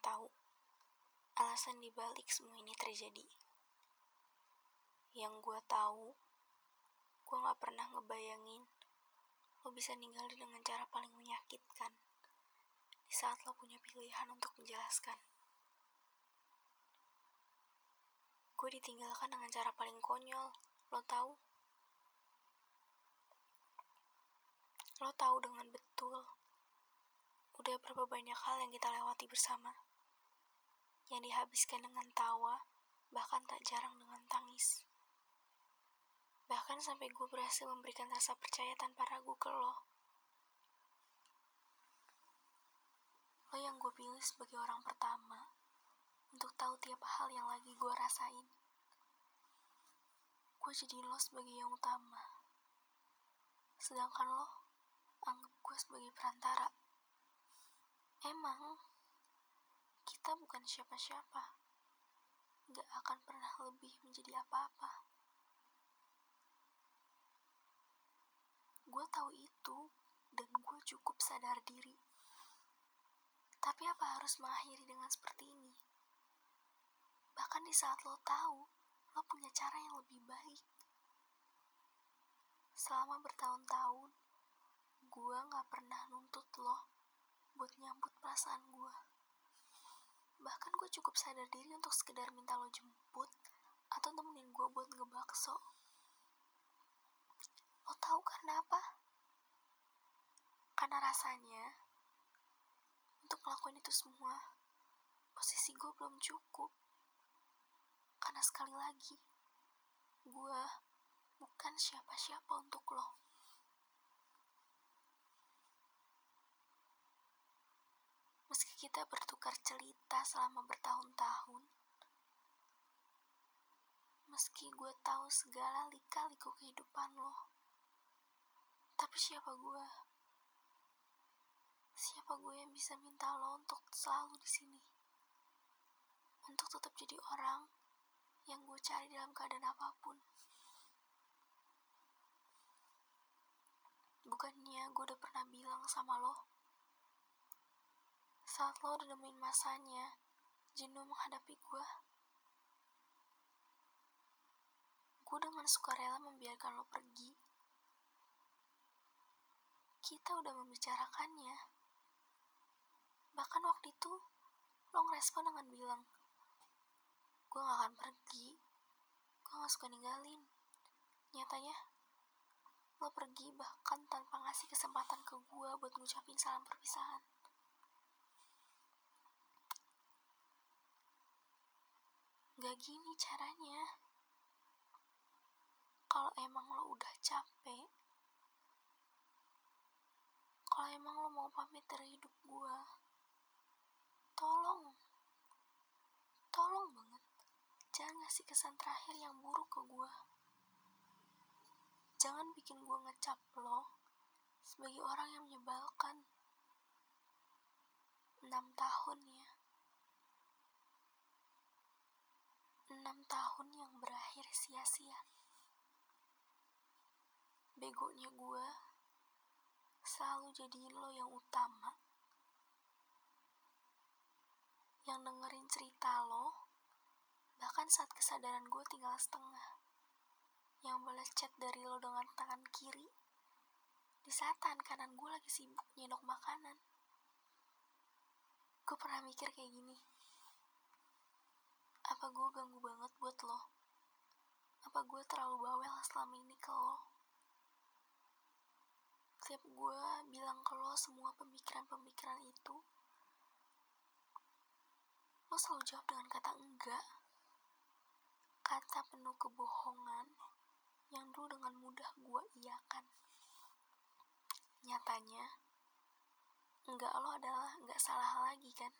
tahu alasan dibalik semua ini terjadi. Yang gue tahu, gue gak pernah ngebayangin lo bisa ninggal dengan cara paling menyakitkan di saat lo punya pilihan untuk menjelaskan. Gue ditinggalkan dengan cara paling konyol, lo tahu? Lo tahu dengan betul berapa banyak hal yang kita lewati bersama yang dihabiskan dengan tawa, bahkan tak jarang dengan tangis. Bahkan sampai gue berhasil memberikan rasa percaya tanpa ragu ke lo. Lo yang gue pilih sebagai orang pertama untuk tahu tiap hal yang lagi gue rasain. Gue jadi lo sebagai yang utama. Sedangkan lo anggap gue sebagai perantara. Emang kita bukan siapa-siapa. Gak akan pernah lebih menjadi apa-apa. Gue tahu itu dan gue cukup sadar diri. Tapi apa harus mengakhiri dengan seperti ini? Bahkan di saat lo tahu, lo punya cara yang lebih baik. Selama bertahun-tahun, gue gak pernah nuntut lo buat nyambut perasaan gue. Bahkan gue cukup sadar diri untuk sekedar minta lo jemput atau temenin gue buat ngebakso. Lo tahu karena apa? Karena rasanya untuk melakukan itu semua, posisi gue belum cukup. Karena sekali lagi, gue bukan siapa-siapa untuk lo. Meski kita bertukar cerita selama bertahun-tahun, meski gue tahu segala lika-liku kehidupan lo, tapi siapa gue? Siapa gue yang bisa minta lo untuk selalu di sini? Untuk tetap jadi orang yang gue cari dalam keadaan apa pun. Bukannya gue udah pernah bilang sama lo, saat lo udah nemuin masanya, jenuh menghadapi gue. Gue dengan sukarela membiarkan lo pergi. Kita udah membicarakannya. Bahkan waktu itu, lo ngerespon dengan bilang, gue gak akan pergi, gue gak suka ninggalin. Nyatanya, lo pergi bahkan tanpa ngasih kesempatan ke gue buat ngucapin salam perpisahan. Gak gini caranya. Kalau emang lo udah capek, kalau emang lo mau pamit dari hidup gue, tolong, tolong banget, jangan ngasih kesan terakhir yang buruk ke gue. Jangan bikin gue ngecap lo sebagai orang yang menyebalkan. Enam tahun ya. enam tahun yang sia-sia. Begonya gue selalu jadiin lo yang utama. Yang dengerin cerita lo, bahkan saat kesadaran gue tinggal setengah. Yang balas chat dari lo dengan tangan kiri, di saat tangan kanan gue lagi sibuk nyendok makanan. Gue pernah mikir kayak gini apa gue ganggu banget buat lo? Apa gue terlalu bawel selama ini ke lo? Setiap gue bilang ke lo semua pemikiran-pemikiran itu, lo selalu jawab dengan kata enggak. Kata penuh kebohongan yang dulu dengan mudah gue iakan. Nyatanya, enggak lo adalah enggak salah lagi kan?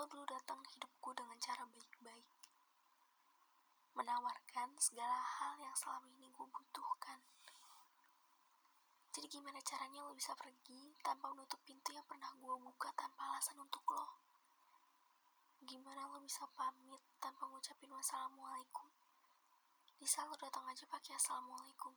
Lo dulu datang hidupku dengan cara baik-baik. Menawarkan segala hal yang selama ini gue butuhkan. Jadi gimana caranya lo bisa pergi tanpa menutup pintu yang pernah gue buka tanpa alasan untuk lo? Gimana lo bisa pamit tanpa ngucapin wassalamualaikum? Di saat lo datang aja pakai assalamualaikum.